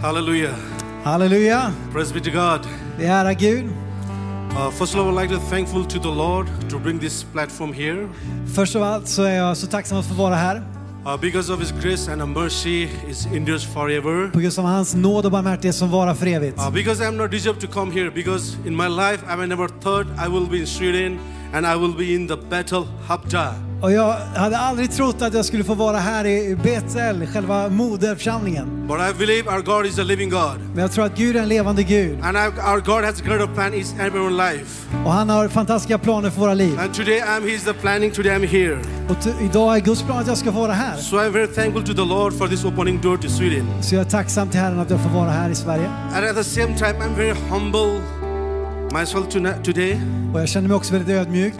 Hallelujah. Hallelujah. Praise be to God. Ärar Gud. Uh, first of all, I would like to thankful to the Lord to bring this platform here. Först av allt så är jag så tacksam att få vara här. Uh, because of His grace and mercy is endures forever. På grund av hans nåd och barmhärtighet som varar för evigt. Uh, because I'm not deserved to come here. Because in my life, I never thought I will be in Sweden and I will be in the battle Habja. Och jag hade aldrig trott att jag skulle få vara här i Betel, själva moderförsamlingen. But I believe our God is a living God. Men jag tror att Gud är en levande Gud. And our God has a plan in everyone's life. Och han har fantastiska planer för våra liv. And today I'm He's the planning. Today I'm here. Och idag är Guds plan att jag ska få vara här. So I'm very thankful to the Lord for this opening door to Sweden. Så jag är tacksam till Herren att jag får vara här i Sverige. And at the same time, I'm very humble myself today. Och jag känner mig också väldigt ödmjuk.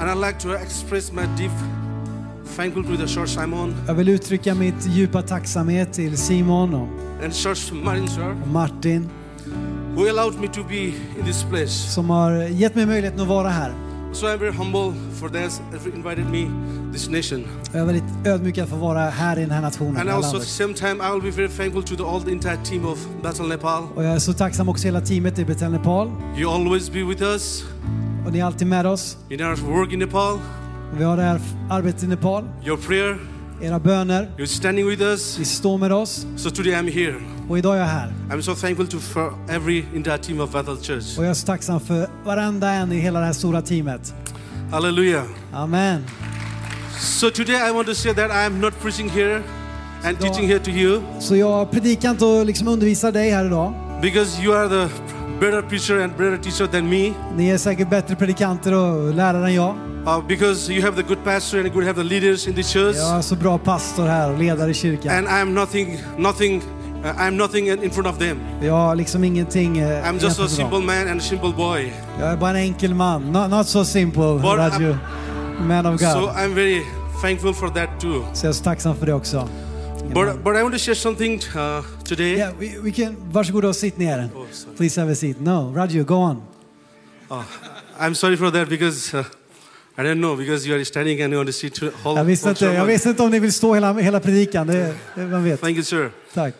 And I'd like to express my deep thankful to the Church Simon Jag vill uttrycka mitt djupa tacksamhet till Simon och and Church Martin, sir, och Martin who allowed me to be in this place. som har gett mig möjligheten att vara här. So I'm very humble for this, for invited me this nation. Jag är väldigt ödmjuk att få vara här i den här nationen, And det här also at the landet. same time, I will be very thankful to the, all the entire team of Battle Nepal. Och jag är så tacksam också hela teamet i Betel Nepal. You always be with us Och ni är alltid med oss. in our work in Nepal. Och vi har det här arbetet i Nepal. Your prayer, Era böner. you're standing with us. Ni står med oss. So today I'm here. Och idag är jag här. I'm so thankful to for every entire team of Bethel Church. Och jag är så tacksam för varenda en i hela det här stora teamet. Hallelujah. Amen. So today I want to say that I am not preaching here and Då- teaching here to you Så jag predikar inte och liksom undervisar dig här idag. because you are the better preacher and better teacher than me. Ni är säkert bättre predikanter och lärare än jag. Uh, because you have the good pastor and you have the leaders in the church, Jag är så bra pastor här och ledare i kyrkan. and I am nothing, nothing. Uh, I am nothing in front of them. Jag har liksom ingenting eh, I'm just a simple man and a simple boy. Jag är bara en enkel man. Not, not so simple, But Raju. Man of God. So I'm very thankful for that too. Så jag är så tacksam för det också. But but I want to share something uh, today. Yeah, we, we can, varsågoda och sitt ner. Oh, sorry. Please have a seat. No, Raju, go on. Oh, I'm sorry for that because uh, I don't know because you are standing and you want to sit. Jag visste, inte, jag sermon. visste inte om ni vill stå hela, hela predikan. Det, det, man vet. Thank you, sir. Tack.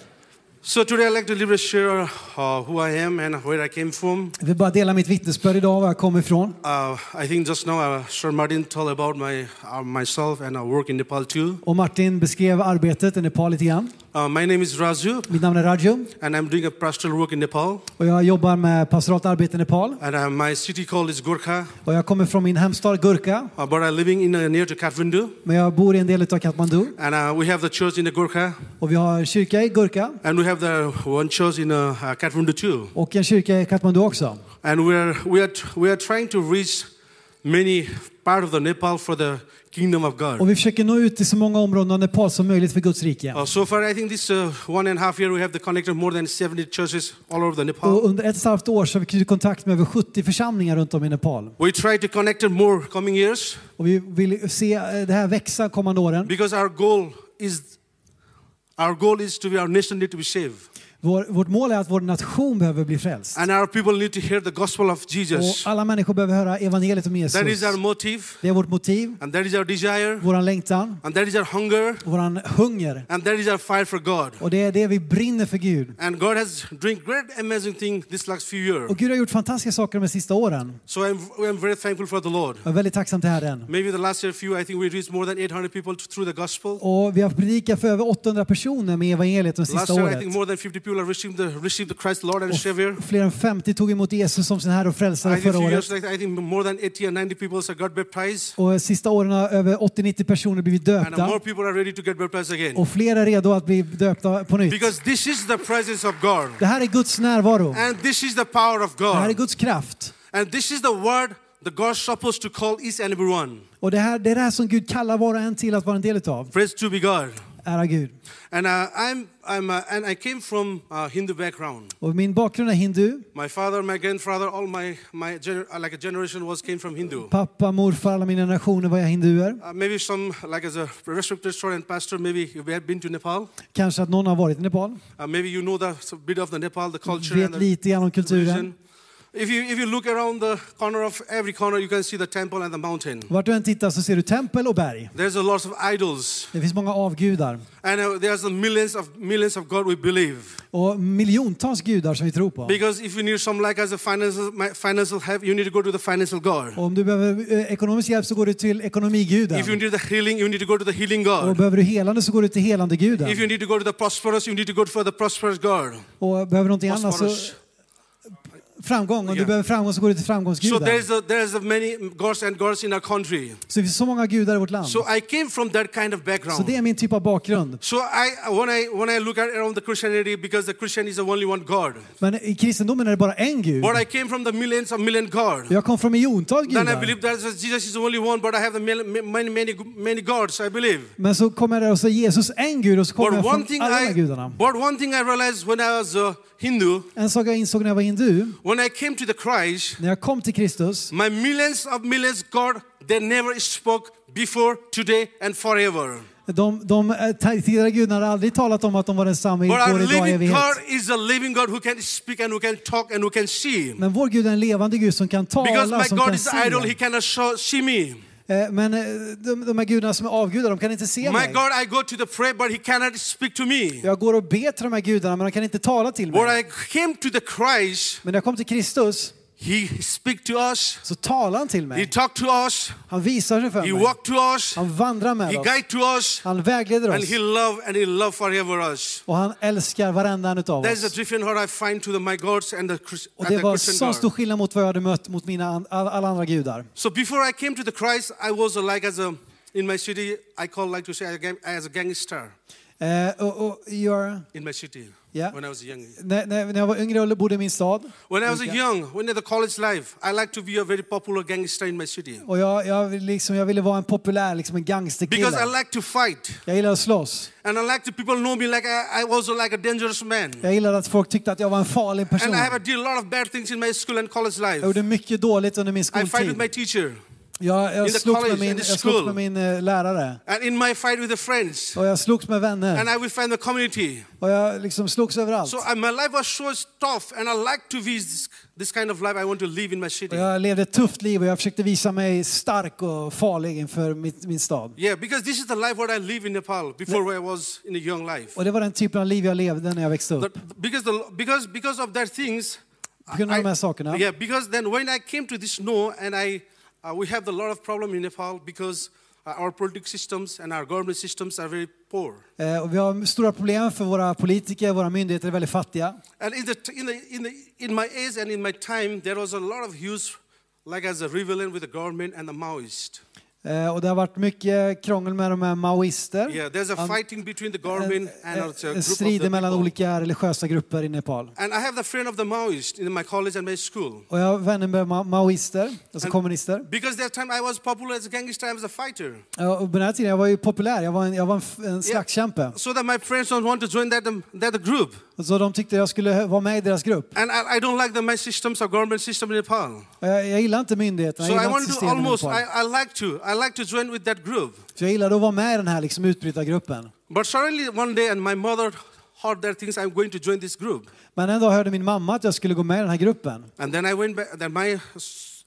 So today I'd like to little share uh, who I am and where I came from. Jag vill bara dela mitt vittnesbörd idag, var jag kommer ifrån. Uh, I think just now uh, Sir Martin told about my uh, myself and I work in Nepal too. Och Martin beskrev arbetet i Nepal lite grann. Uh, my name is Raju Mitt namn är Raju and I'm doing a pastoral work in Nepal. och jag jobbar med pastoralt arbete i Nepal. And uh, my city called is Gorkha, Och jag kommer från min hemstad Gurkha, uh, but I'm living in uh, near to Kathmandu. men jag bor i en del av Kathmandu. And uh, we have the church in the Gorkha Och vi har en kyrka i Gurkha and we have the one church in Kathmandu too. och en kyrka i Kathmandu också. And we are, we, are, we are trying to reach many part of the Nepal for the kingdom of God. Och vi försöker nå ut till så många områden av Nepal som möjligt för Guds rike. Uh, so far, I think this uh, one and a half year, we have the connected more than 70 churches all over the Nepal. Och under ett och ett halvt år så har vi knutit kontakt med över 70 församlingar runt om i Nepal. We try to connect more coming years Och vi vill se eh, det här växa kommande åren. because our goal is our goal is to be our nation need to be saved Vår, vårt mål är att vår nation behöver bli frälst. and our people need to hear the gospel of Och Jesus. alla människor behöver höra evangeliet om That is Jesus. our motive Det är vårt motiv, and that is our desire våran längtan, and that is our hunger våran hunger. and that is our fire for God. Och det är det vi brinner för Gud. And God has doing great amazing thing this last few years. Och Gud har gjort fantastiska saker de sista åren. So I'm, I'm very thankful for the Lord. Jag är väldigt tacksam till Herren. Maybe the last year few, I think we reached more than 800 people through the gospel. Och vi har predikat för över 800 personer med evangeliet de Last sista year, I året. think more than 50 people have received the, received the Christ Lord and Savior. Fler än 50 tog emot Jesus som sin Herre och frälsare förra året. like, I think more than 80 or 90 people have got baptized. Och sista åren har över 80-90 personer blivit And döpta. more people are ready to get baptized again. Och fler är redo att bli döpta på nytt. Because this is the presence of God. Det här är Guds närvaro. And this is the power of Det här är God. Guds kraft. And this is the word that God's supposed to call each and every one. Och det, här, det är det här som Gud kallar var och en till att vara en del utav. Praise to be God. Ära Gud. And uh, I'm, I'm, uh, and I came from uh, Hindu background. Och min bakgrund är hindu. My father, my grandfather, all my, my uh, like a generation was came from Hindu. Pappa, morfar, alla mina generationer var jag hinduer. Uh, maybe some, like as a respected store and pastor, maybe you have been to Nepal. Kanske att någon har varit i Nepal. Uh, maybe you know the bit of the Nepal, the culture Vet lite grann om kulturen. religion. If you, if you look around the corner of every corner, you can see the temple and the mountain. Vart du än tittar så ser du tempel och berg. There's a lot of idols. Det finns många avgudar. And uh, there's the millions of millions of God we believe. Och miljontals gudar som vi tror på. Because if you need some like as a financial financial help, you need to go to the financial God. Och om du behöver eh, ekonomisk hjälp så går du till ekonomiguden. If you need the healing, you need to go to the healing Och God. behöver du helande så går du till helande If guden. you need to go to the prosperous, you need to go for the prosperous God. Och behöver du någonting annat så. Framgång. Om du behöver framgång så går du till So framgångsguden. there's a, there's a many gods and gods in our country. Så det finns så många gudar i vårt land. So I came from that kind of Så background. det är min typ av bakgrund. So I when I when I look at around the Christianity, because the Christian is the only one God. Men i kristendomen är det bara en gud. But I came from the millions of million God. Jag kom från miljontals Then I gudar. believe that Jesus is the only one, but I have the many many many, gods. I believe. Men så kommer där och så Jesus en gud och så kommer But jag från alla I gudarna. but one thing I realized when I was a Hindu, En sak jag insåg när jag var hindu, when I came to the Christ, när jag kom till Kristus, my millions of millions God, they never spoke before, today, and forever. de, de eh, tidigare gudarna hade aldrig talat om att de var densamma But our igår, idag, living evighet. God is a living God who can speak and who can talk and who can see. Men vår Gud är en levande Gud som kan Because tala, my som God kan is idol, He se. cannot show, see me. Eh, Men eh, de, de här gudarna som är avgudar, de kan inte se My mig. God, I go to the prayer, but He cannot speak to me. Jag går och ber till de här gudarna, men de kan inte tala till mig. I came to the Christ, Men när jag kom till Kristus He speak to us. så talar han till He mig. talk to us. Han visar sig för He mig. walk to us. Han vandrar med He oss. guide to us. Han vägleder And oss. He love and He love forever us. Och han älskar varenda en utav There's a oss. what I find to the, my gods and the, Chris- Och and det the var så stor skillnad mot vad jag hade mött mot mina, alla andra gudar. So before I came to the Christ, I was uh, like as a in my city. I call like to say I as a gangster Eh, och, och you're, in my city Yeah. when I was young. när, när, när jag var yngre och bodde i min stad. When I was young, when in the college life, I like to be a very popular gangster in my city Och jag, jag, liksom, jag ville vara en populär liksom en because I gangsterkille. like to fight, Jag gillade att slåss. and I like to people know me like I, I was like a dangerous man, Jag gillade att folk tyckte att jag var en farlig person. and I have did a lot of bad things in my school and college Jag life. gjorde mycket dåligt under min I fight with skoltid. my teacher, Jag, jag slogs college, med min, jag slogs med min eh, lärare. and in my fight with the friends, Och jag slogs med vänner. and I will find the community. Och jag liksom slogs överallt. So uh, my life was so tough, and I like to be this, this kind of life I want to live in my city. Och jag levde ett tufft liv och jag försökte visa mig stark och farlig inför mitt, min stad. Yeah, because this is the life what I live in Nepal before I was in a young life. Och det var den typen av liv jag levde när jag växte upp. The- because, the, because, because of that things, På grund av de här sakerna. yeah, because then when I came to this no, and I, uh, we have a lot of problem in Nepal because uh, our political systems and our government systems are very poor. Eh, vi har stora problem för våra politiker, våra myndigheter är väldigt fattiga. And in, the, in, the, in, the, in my age and in my time, there was a lot of huge, like as a rebellion with the government and the Maoist. Eh, Och det har varit mycket krångel med de här maoister. Yeah, there's a fighting between the government and a group of strider mellan people. olika religiösa grupper i Nepal. And I have the friend of the Maoist in my college and my school. Och jag har vänner med ma- maoister, alltså And- kommunister. Because that time I was popular as a gangster, I was a fighter. Ja, Och på den här tiden jag var ju populär, jag var en, jag var en, en slagskämpe. So that my friends don't want to join that, um, that group. Så de tyckte jag skulle vara med i deras grupp. And I, I don't like the, my systems or government system in Nepal. Jag, jag gillar inte myndigheterna, So jag I want to almost. I, I like to, I like to join with that group. Så jag gillade att vara med i den här liksom utbrytargruppen. But suddenly one day and my mother heard that things I'm going to join this group. Men en dag hörde min mamma att jag skulle gå med i den här gruppen. And then I went back, then my,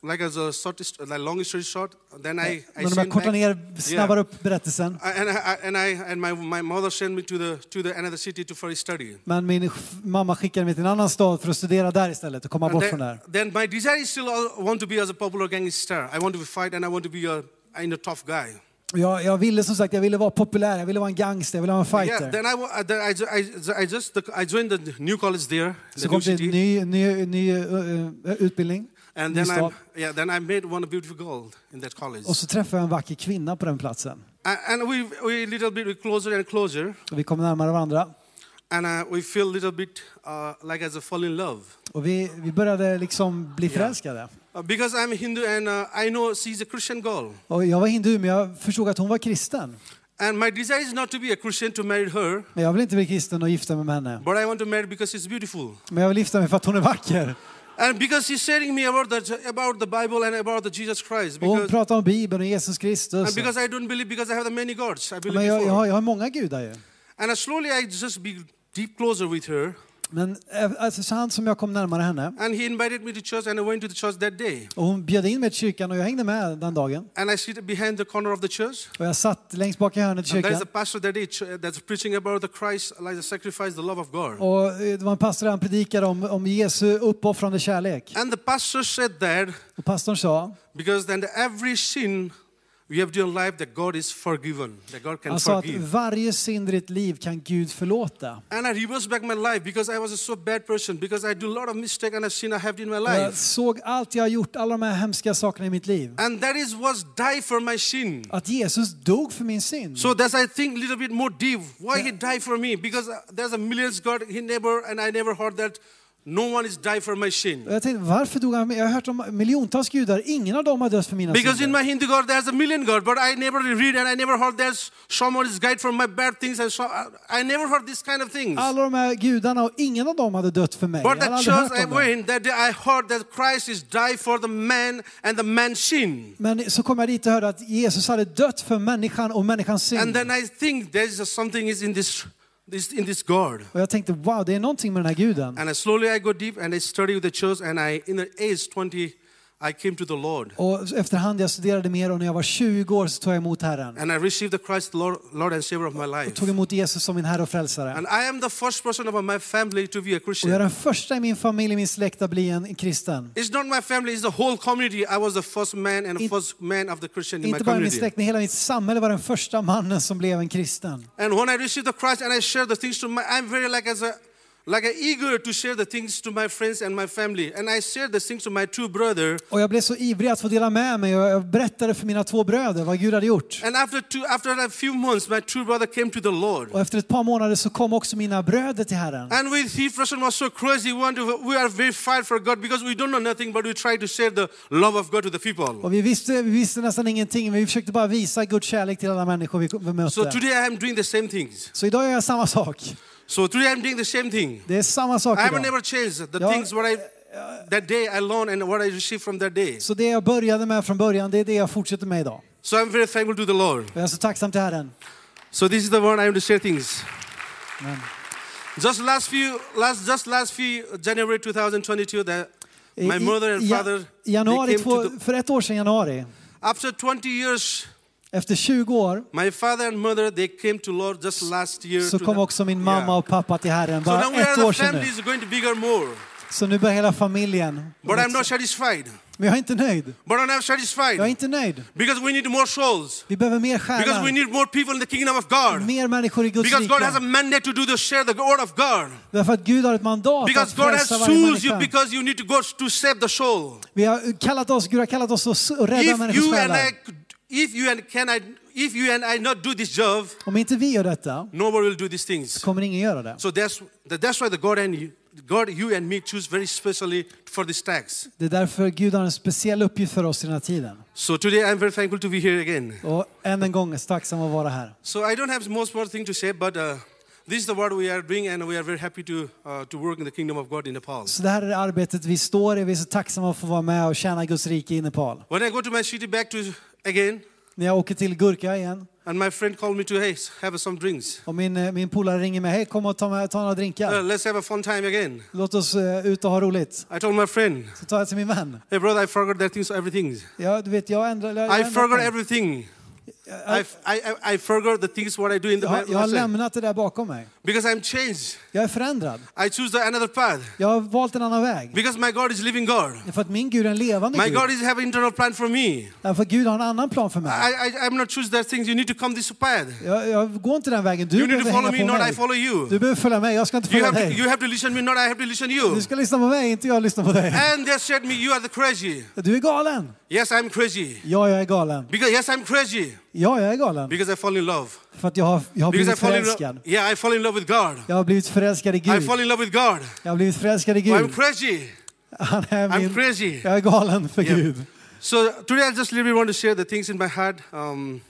like as a short, like long story short, then I, I sent kortar ner, snabbar upp berättelsen. And I, and I and my, my mother sent me to the to the another city to for study. Men min mamma skickade mig till en annan stad för att studera där istället och komma And bort från then, där. then my desire is still uh, want to be as a popular gangster. I want to fight and I want to be a, a tough guy. Jag, jag ville som sagt, jag ville vara populär, jag ville vara en gangster, jag ville vara en Yeah, fighter. then I, then I, I, I just I joined the new college there, the Så kom det en ny, ny, ny uh, utbildning. And then I yeah then I met one beautiful girl in that college, Och så träffade jag en vacker kvinna på den platsen. and, and we we little bit closer and closer, Och vi kom närmare varandra. and uh, we feel little bit uh, like as a fall in love. Och vi, vi började liksom bli Ja. förälskade. Uh, because I'm Hindu and uh, I know she's a Christian girl. Och jag var hindu, men jag förstod att hon var kristen. And my desire is not to be a Christian to marry her, Men jag vill inte bli kristen och gifta mig med henne. but I want to marry because she's beautiful. Men jag vill gifta mig för att hon är vacker. And because she's sharing me about the, about the Bible and about the Jesus Christ. Och hon Because, pratar om Bibeln och Jesus Kristus. and because I don't believe, because I have the many gods. I believe Men jag, jag, har, jag har många gudar ju. And uh, slowly I just be deep closer with her. Men eh, alltså, han som jag kom närmare henne And he invited me to church, and I went to the church that day. och hon bjöd in mig till kyrkan och jag hängde med den dagen. And I sit behind the corner of the church. Och jag satt längst bak i hörnet i And there's kyrkan. a pastor that day that's preaching about the Christ, like the sacrifice, the love of God. Och eh, det var en pastor han predikade om, om Jesu uppoffrande kärlek. And the pastor said that Och pastorn sa, because then every sin we have in life, that God is forgiven, that God can att forgive. varje synd i ditt liv kan Gud förlåta. And I reversed back my life because I was a so bad person, because I do a lot of mistake and a sin I have in my Och jag såg allt jag har gjort, alla de här hemska sakerna i mitt liv. And that is was die for my sin. Att Jesus dog för min synd. So that's I think a little bit more deep. Why he died for me? Because uh, there's a millions God he never and I never heard that no one is died for my sin. Jag tänkte, varför dog han? Jag har hört om miljontals gudar, ingen av dem har dött för mina Because in synder. my Hindu God there's a million God, but I never read and I never heard there's someone is died for my bad things and so I, never heard this kind of things. Alla de här gudarna och ingen av dem hade dött för mig. But the church I went that day I heard that Christ is died for the man and the man's sin. Men så kom jag dit och hörde att Jesus hade dött för människan och människans And synd. then I think there's something is in this, this in this God. Och jag tänkte, wow, det är någonting med den här guden. And I slowly I go deep and I study with the church and I in the age 20 I came to the Lord. Och efterhand jag studerade mer och när jag var 20 år så tog jag emot Herren. And I received the Christ Lord, Lord and Savior of my life. Och tog emot Jesus som min Herre och Frälsare. And I am the first person of my family to be a Och jag är Christian. den första i min familj, min släkt att bli en kristen. It's not my family, it's the whole community. I was the first man and the first man of the Christian in my Inte bara min community. släkt, men hela mitt samhälle var den första mannen som blev en kristen. And when I received the Christ and I share the things to my, I'm very like as a like a eager to share the things to my friends and my family. And I shared the things to my two brother. Och jag blev så ivrig att få dela med mig och jag berättade för mina två bröder vad Gud hade gjort. And after two, after a few months, my two brother came to the Lord. Och efter ett par månader så kom också mina bröder till Herren. And we, his person was so crazy. We, want to, we are very fired for God because we don't know nothing, but we try to share the love of God to the people. Och vi visste, vi visste nästan ingenting, men vi försökte bara visa Guds kärlek till alla människor vi, vi So mötte. today I am doing the same things. Så idag gör jag samma sak. So today I'm doing the same thing. Det är samma sak I have never changed the things what I that day I learned and what I received from that day. Så det jag började med från början, det är det jag fortsätter med idag. So I'm very thankful to the Lord. Och jag är så tacksam till Herren. So this is the one I want to share things. Men, Just last few, last just last few January 2022, that i, my mother and i, father I januari, came två, to the, för ett år sedan januari, after 20 years. Efter 20 år, My father and mother they came to Lord just last year. så to kom the- också min Yeah. mamma och pappa till Herren. So Bara now we ett are år the sedan family nu. is going to bigger more. Så nu börjar hela familjen. But I'm not satisfied. Men jag är inte nöjd. But I'm not satisfied. Jag är inte nöjd. Because we need more souls. Vi behöver mer Because we själar. need more people in the kingdom of God. Mer människor i Guds Because God has a rike. mandate to do the share the word of God. Därför att Gud har ett mandat Because att God has frälsa varje choose you människa. because you need to go to save the soul. Vi har kallat oss, Gud har kallat oss att s- rädda If människors you and själar. I, if you and can I, if you and I not do this job, Om inte vi gör detta nobody will do these things. kommer ingen göra det. So that's that's why the God and you, God, you and me choose very specially for this tax. Det är därför Gud har en speciell uppgift för oss i den här tiden. So today I'm very thankful to be here again. Och än en gång är tacksam att vara här. So I don't have most more thing to say, but uh, this is the what we are doing, and we are very happy to uh, to work in the kingdom of God in Nepal. Så det här är det arbetet vi står i. Vi är så tacksamma att få vara med och tjäna Guds rike i Nepal. When I go to my city back to again, När jag åker till Gurka igen and my friend called me to hey have some drinks. och min, eh, min polare ringer mig. Hej, kom och ta, med, ta några Uh, drinkar. let's have a fun time again. Låt oss uh, ut och ha roligt. I told my friend, Så tar jag till min vän. hey brother, I forgot that things, everything. Ja, du vet, jag ändrar... Jag, jag, I forgot everything. I, I, I, I forgot the things what I do in the jag, har- jag har lämnat det där bakom mig. because I'm changed. Jag är förändrad. I choose the another path Jag har valt en annan väg. because my God is living God. Därför att min Gud är en levande My Gud. God is have an internal plan for me. Därför Gud har en annan plan för mig. I, I, I'm not choose that things. You need to come this path. Jag, jag går inte den vägen. Du You need to behöver follow me, not I mig. follow you. Du behöver följa mig. Jag ska inte You följa to, dig. you have to listen me, not I have to listen you. Du ska lyssna på mig, inte jag lyssna på dig. And they said me, you are the crazy. Du är galen. Yes, I'm crazy. Ja, jag är galen. Because yes, I'm crazy. Ja, jag är galen. Because I fall in love. För att jag har, jag har Because I blivit förälskad. Yeah, I fall in love with God. Jag har blivit förälskad i I Gud. fall in love with God. Jag har blivit förälskad i I'm Gud. crazy. Han är I'm min... crazy. Jag är galen för Yeah. Gud. So today I just really want to share the things in my heart. Um,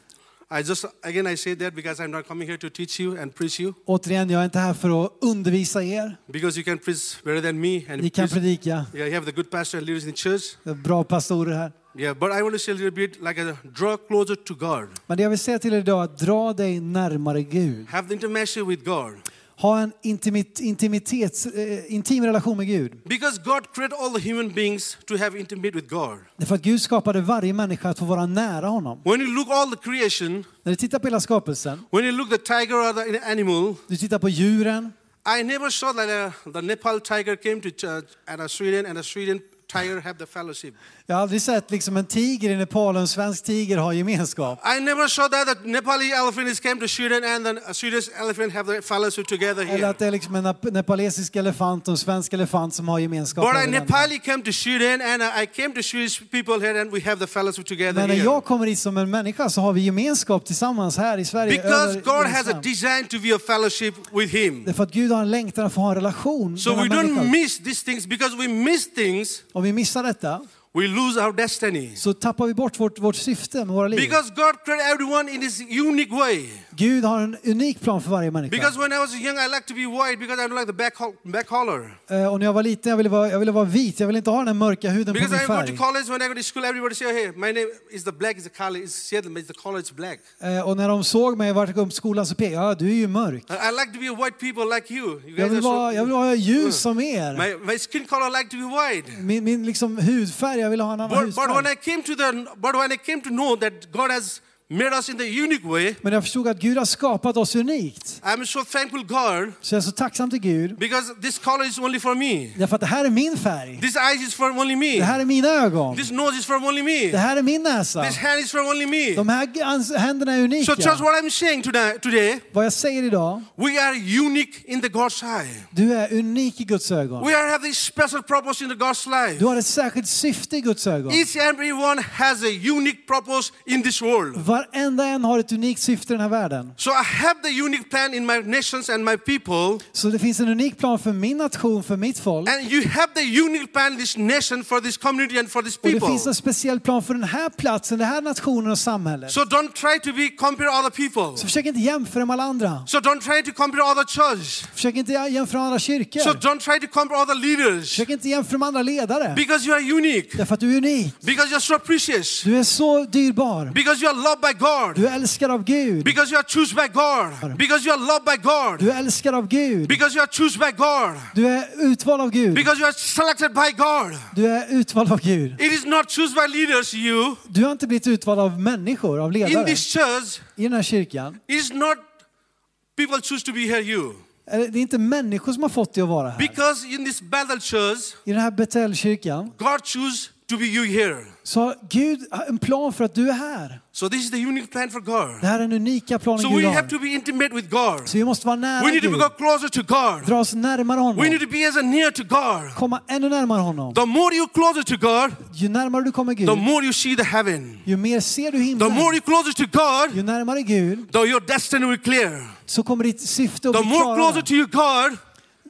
I just again I say that because I'm not coming here to teach you and preach you Återigen, jag är inte här för att undervisa er. because you can preach better than me and Ni kan predika. yeah, you have the good pastor and leaders in church. Det är bra pastorer här. Yeah, but I want to say a little bit like a draw closer to God. Men det jag vill säga till er idag är att dra dig närmare Gud. Have the intimacy with God. ha en intimit, intimitet, eh, intim relation med Gud. Because God created all the human beings to have intimate with God. Det är för att Gud skapade varje människa att få vara nära honom. When you look all the creation, När du tittar på hela skapelsen, when you look the tiger or the animal, du tittar på djuren, I never saw that uh, the Nepal tiger came to church at a Sweden and a Sweden tiger have the fellowship. Jag har aldrig sett liksom en tiger i Nepal och en svensk tiger ha gemenskap. I never saw that the Nepali elephant is came to Sweden and then a Swedish elephant have the fellowship together Eller here. att det är liksom en nep- nepalesisk elefant och en svensk elefant som har gemenskap. But I. Nepali came to Sweden and I came to Swedish people here and we have the fellowship together Men när here. jag kommer hit som en människa så har vi gemenskap tillsammans här i Sverige. Because God has a design to be a fellowship with Him. Det är för att Gud har en längtan att få ha en relation So we don't miss these things because we miss things, Om vi missar detta we lose our destiny. så tappar vi bort vårt, vårt syfte med våra liv. Because God created everyone in His unique way. Gud har en unik plan för varje människa. Because when I was young, I liked to be white because I don't like the back, back collar. Eh, och när jag var liten jag ville vara, jag ville vara vit, jag ville inte ha den här mörka huden på Because min I go to färg. college, when I go to school, everybody say, hey, my name is the black, is the color, is Seattle, is the color is black. Eh, och när de såg mig vart jag kom till skolan så pekade ja du är ju mörk. I, I like to be a white people like you. You Jag guys vill are vara, jag vill vara ljus som er. my, my skin color I like to be white. Min, min liksom hudfärg, jag ha en annan But, but when. I came to the, but when I came to know that God has made us in the unique way, Men jag förstod att Gud har skapat oss unikt. I'm so thankful God Så jag är så tacksam till Gud. because this color is only for me. Därför att det här är min färg. This eyes is for only me. Det här är mina ögon. This nose is for only Det me. här är min näsa. This hand is for only me. De här händerna är So unika. church, what I'm saying today, Vad jag säger idag, we are unique in the God's eye. du är unik i Guds ögon. We are have this special purpose in the God's life. Du har ett särskilt syfte i Guds ögon. Each and everyone has a unique purpose in this world. Varenda en har ett unikt syfte i den här världen. So I have the unique plan in my nations and my people. Så det finns en unik plan för min nation, för mitt folk. And you have the unique plan this nation for this community and for these Och det people. finns en speciell plan för den här platsen, den här nationen och samhället. So don't try to be compare other people. Så försök inte jämföra med alla andra. So don't try to compare other church. Försök inte jämföra med andra kyrkor. So don't try to compare other leaders. Försök inte jämföra med andra ledare. Because you are unique. Därför att du är unik. Because you're so precious. Du är så dyrbar. Because you are loved by God. Du är älskad av Gud. Because you are chosen by God. Because you are loved by God. Du är älskad av Gud. Because you are chosen by God. Du är utvald av Gud. Because you are selected by God. Du är utvald av Gud. It is not chosen by leaders, you. Du har inte blivit utvald av människor, av In ledare. this church, I den här kyrkan. it is not people choose to be here, you. Det är inte människor som har fått dig att vara här. Because in this Bethel church, I den här Betel-kyrkan God choose to be you here. så har Gud en plan för att du är här. So this is the unique plan for God. Det här är den unika planen So Gud we har. have to be intimate with God. Så vi måste vara nära We need to Gud. go closer to God. Dra oss närmare We honom. need to be as near to God. Komma ännu närmare honom. The more you closer to God, Ju närmare du kommer Gud, the more you see the heaven. ju mer ser du The himlen. more you closer to God, Ju närmare Gud the, your destiny will clear. så kommer ditt syfte att The bli more closer klarare. to you, God,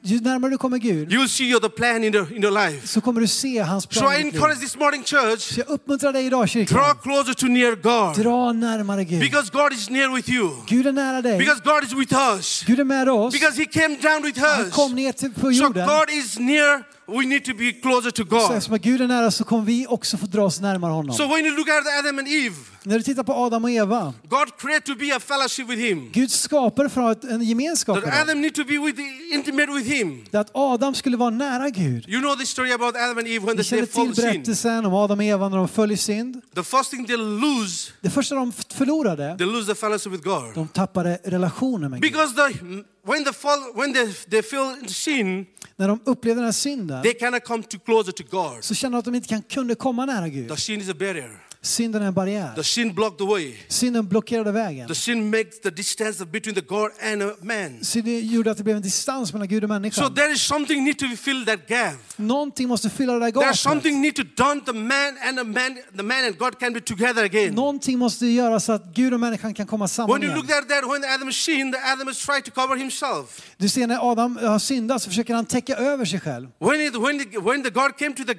Ju närmare du kommer Gud you will see the plan in, the, in your life. så kommer du se hans So plan I i encourage this morning church, Så jag uppmuntrar dig idag draw kyrkan. closer to near God. Dra närmare Gud. Because God is near with you. Gud är nära dig. Because God is with us. Gud är med oss. Because He came down with Han us. kom ner till, på So jorden. God is near. We need to be closer to Så God. eftersom att Gud är nära så kommer vi också få dra oss närmare honom. So when you look at Adam and Eve, När du tittar på Adam och Eva. God created to be a fellowship with Him. Gud skapade för att ha en gemenskap med. Adam need to be with intimate with Him. Det att Adam skulle vara nära Gud. You know the story about Adam and Eve when they känner fall till sin. berättelsen om Adam och Eva när de föll i synd. The first thing they lose, Det första de förlorade, they lose the fellowship with God. de tappade relationen med Gud. Because the when the fall when they they fell in sin, När de upplevde den här synden they cannot come too closer to God. så kände de att de inte kan, kunde komma nära Gud. The sin is a barrier. Synden är en barriär. The sin blocked the way. Synden blockerade vägen. The sin makes the distance between the God and a man. Så det gjorde att det blev en distans mellan Gud och So människan. there is something need to fill that gap. Någonting måste fylla det där There's gapet. something need to done the man and the man, the man and God can be together again. Någonting måste göras så att Gud och människan kan komma samman When you igen. look at that, when Adam sinned, Adam is trying to cover himself. Du ser när Adam har syndat så försöker han täcka över sig själv. When, it, when, the, when the God came to the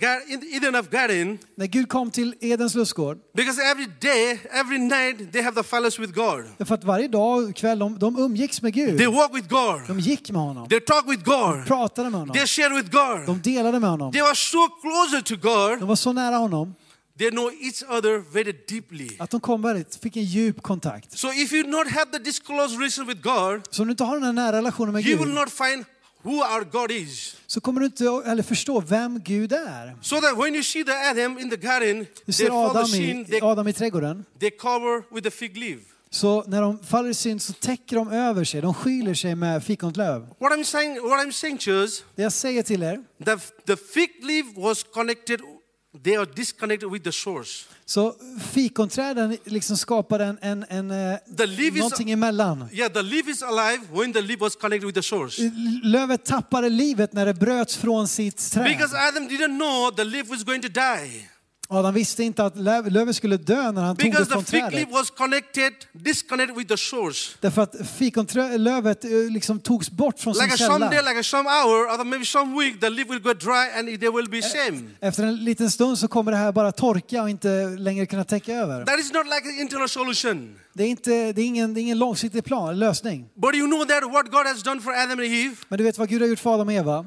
Eden of Garden, När Gud kom till Edens lustgård, because every day, every night, they have the fellowship with God. för att varje dag och kväll de, de umgicks med They Gud. walk with God. De gick med honom, They talk with God. pratade med honom, They share with God. de delade med honom. They were so closer to God De var så nära honom they know each other very deeply. Att de kom väldigt, fick en djup kontakt. So if you not have the, this close relation with God, Så om du inte har den här nära relationen med you will Gud not find who our God is. så kommer du inte eller förstå vem Gud är. So that when you see the Adam in the garden, Du they ser Adam i, they, Adam i trädgården. they cover with a fig leaf. Så när de faller i synd så täcker de över sig, de skyler sig med fikontlöv. What I'm saying, what I'm saying, church, Det jag säger till er, the, the fig leaf was connected, they are disconnected with the source. Så fikonträden liksom skapade en, en, en, eh, The leaf is, någonting emellan. yeah, the leaf is alive when the leaf was connected with the source. Lövet tappade livet när det bröts från sitt träd. Because Adam didn't know the leaf was going to die. Adam visste inte att löv- lövet skulle dö när han tog det Because the från fig trädet. was connected, disconnected with the source. Därför att fikonlövet eh, liksom togs bort från sin Like someday, källa. like a some hour, or maybe some week, the leaf will go dry and they will be shame. Efter en liten stund så kommer det här bara torka och inte längre kunna täcka över. That is not like an internal solution. Det är, inte, det är, ingen, det är ingen långsiktig plan, lösning. But you know that what God has done for Adam and Eve? Men du vet vad Gud har gjort för Adam och Eva?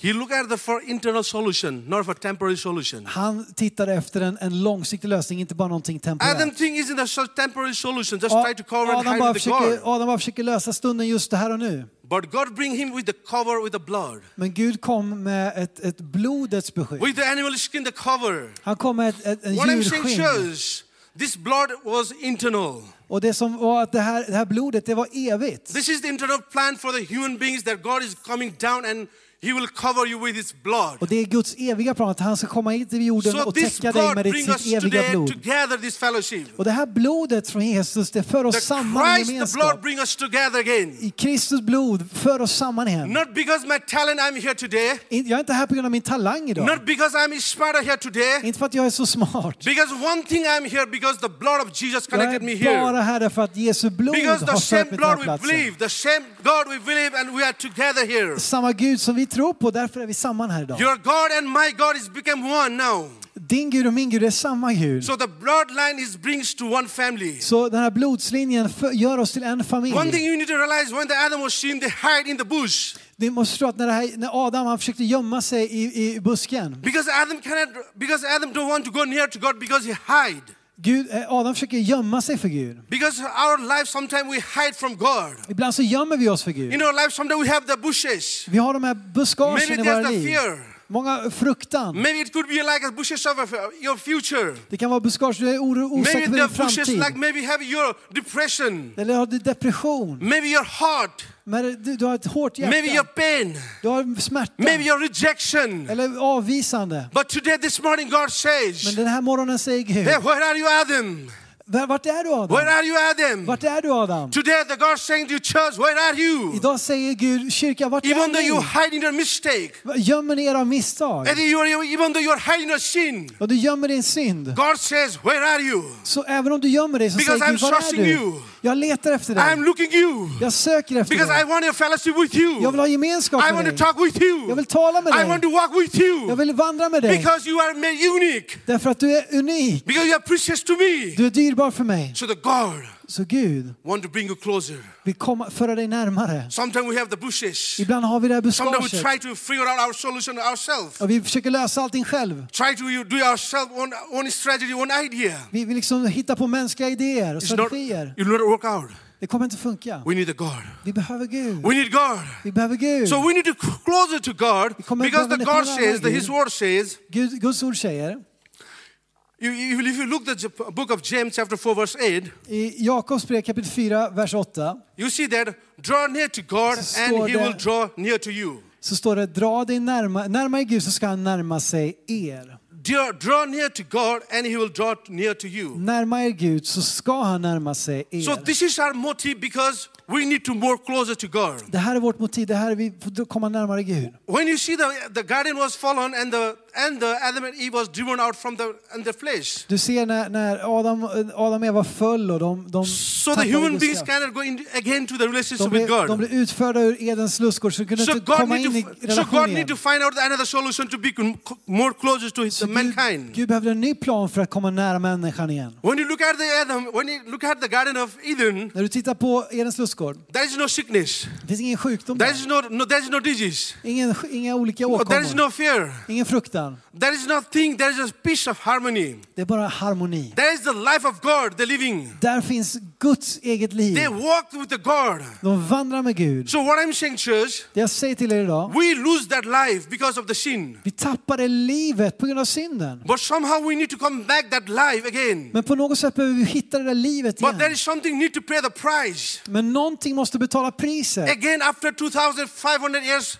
He looked at the for internal solution, not for temporary solution. Han tittade efter en, en långsiktig lösning, inte bara någonting Adam temporärt. think isn't a temporary solution, just try to cover and Adam hide bara, with the försöker, God. Adam bara försöker lösa stunden just det här och nu. But God bring him with the cover with the blood. Men Gud kom med ett, ett blodets beskydd. With the animal skin, the cover. Han kom med ett, ett, en What I'm saying djurskinn. shows this blood was internal. Och det som var att det här, det här blodet, det var evigt. This is the internal plan for the human beings that God is coming down and He will cover you with His blood. Och det är Guds eviga plan att han ska komma hit till jorden So och täcka dig blood med sitt eviga blod. together, this fellowship. Och det här blodet från Jesus, det för oss The samman i Christ, the blood gemenskap. bring us together again. I Kristus blod för oss samman igen. Not because my talent I'm here today. Jag är inte här på grund av min talang idag. Not because I'm smarter here today. Inte för att jag är så smart. Because one thing I'm here because the blood of Jesus Jag connected me är here. bara här därför att Jesu blod Because the har same fört mig till den blood här we platsen. believe, the same God we believe, and we are together here. Samma Gud som vi tror på, därför är vi samman här idag. Your God and my God is become one now. Din Gud och min Gud är samma Gud. So the bloodline is brings to one family. Så den här blodslinjen gör oss till en One familj. thing you need to realize when the Adam was seen, they hide in the bush. Ni måste förstå att när, här, när Adam han försökte gömma sig i, i busken. Because Adam cannot because Adam don't want to go near to God because he hide. Gud, eh, Adam försöker gömma sig för Gud. Because our life sometimes we hide from God. Ibland så gömmer vi oss för Gud. In our life sometimes we have the bushes. Vi har de här buskagen i våra liv. fear. Många fruktan. Maybe it could be like a bushes of your future. Det kan vara buskage, du är osäker the din framtid. like maybe have your depression. Eller har du depression. Maybe your heart. Men du, du har ett hårt Maybe your hjärta. pain. Du har smärta. Maybe your rejection. Eller avvisande. But today, this morning, God says, Men den här morgonen säger Gud, Hey, where are you, Adam? "Va- vart är du Where Adam? are you, Adam? Vart är du Adam? Today, the God saying to you, church, where are you? Idag säger Gud, kyrka, vart Even är though you ni? hide in your mistake, Gömmer ni era misstag? and you are, even though you're hiding your sin, Och du gömmer din synd. God says, where are you? Så även om du gömmer dig så Because säger Gud, I'm var är du? you. Jag letar efter I'm dig. looking you. Jag söker efter Because I dig. want a fellowship with you. Jag vill ha gemenskap I med want to dig. talk with you. Jag vill tala med I dig. want to walk with you. Jag vill vandra med dig. Because you are made unique. Därför att du är unik. Because you are precious to me. Du är dyrbar för mig. So the God Så Gud want to bring you closer. vill komma, föra dig närmare. Sometimes we have the bushes. Ibland har vi det här Sometimes we buskaget. try to figure out our solution ourselves. Och vi försöker lösa allting själv. Try to do ourselves one, one strategy, one idea. Vi vill liksom hitta på mänskliga idéer och strategier. it will not work out. Det kommer inte funka. We need the God. Vi behöver Gud. We need God. Vi behöver Gud. So we need to closer to God because the God says, Gud. His word says, Gud, Guds ord säger you, if you look at the book of James chapter 4 verse 8, i Jakobs brev kapitel 4, vers 8 you see that draw near to God and He will draw near to you. så står det dra dig närmare, närmare Gud så ska han närma sig er. Draw, near to God and He will draw near to you. Närma er Gud så ska han närma sig So er. this is our motive because we need to more closer to God. Det här är vårt motiv, det här är vi får komma närmare Gud. When you see the, the garden was fallen and the and the Adam and Eve was driven out from the and the flesh. Du ser när, när Adam, Adam och Eva föll och de, de, So the human beings cannot go in again to the relationship de, with blev, de God. blev utförda ur Edens lustgård så de kunde So inte God, komma in i to, so relationen God need to find out another solution to be more closer to his, the Gud, mankind. Gud behövde en ny plan för att komma nära människan igen. When you look at the Adam, when you look at the Garden of Eden, När du tittar på Edens lustgård, there is no sickness, det finns ingen sjukdom there is no, no there is no disease, Ingen, inga olika there is åkommor, no fear, ingen fruktan, varandra. There is nothing, there is a peace of harmony. Det är bara harmoni. There is the life of God, the living. Där finns Guds eget liv. They walk with the God. De vandrar med Gud. So what I'm saying, church, Det jag säger till er idag, we lose that life because of the sin. vi tappade livet på grund av synden. But somehow we need to come back that life again. Men på något sätt behöver vi hitta det där livet But there is igen. something need to pay the price. Men någonting måste betala priset. Again, after 2,500 years,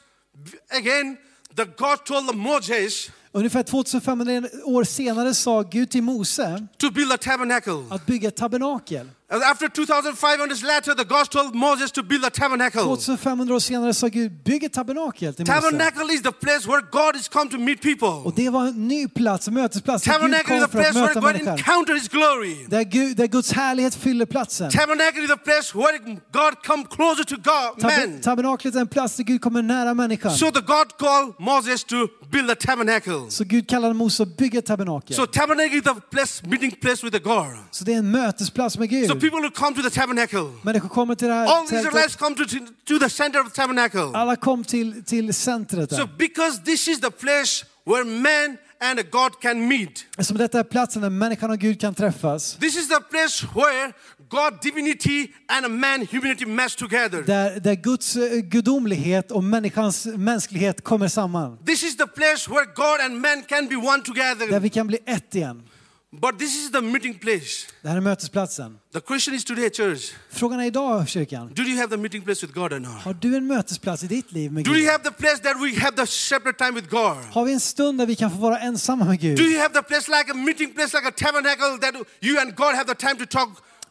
again, the God told the Moses Ungefär 2500 år senare sa Gud till Mose to build a tabernacle. att bygga ett tabernakel. After 2,500 years later, the God told Moses to build a tabernacle. 2500 år senare sa Gud, bygg ett tabernakel till. Tabernacle is the place where God is come to meet people. Och det var en ny plats, mötesplats, Tabernacle is the place where God människan. encounter His glory. Där, Gud, där Guds härlighet fyller platsen. Tabernacle is the place where God come closer to God, man. tabernaklet är en plats där Gud kommer nära människan. So the God called Moses to build a tabernacle. Så Gud kallade Mose att bygga ett tabernakel. So tabernacle is the place, meeting place with the God. Så det är en mötesplats med So Gud. People will come to the tabernacle. Människor kommer till det All här the tältet. Israelites come to, to the center of the tabernacle. Alla kom till, till centret So där. because this is the place where man and God can meet. Som detta är platsen där människan och Gud kan träffas. This is the place where God divinity and man humanity mesh together. Där, där Guds eh, gudomlighet och människans mänsklighet kommer samman. This is the place where God and man can be one Där together. vi kan bli ett igen. But this is the meeting place. Det här är mötesplatsen. The question is today, church, Frågan är idag, kyrkan. do you have the meeting place with God or not? Har du en mötesplats i ditt liv med Do you Gud? have the place that we have the separate time with God? Har vi en stund där vi kan få vara ensamma med Do Gud? you have the place like a meeting place, like a tabernacle that you and God have the time to talk?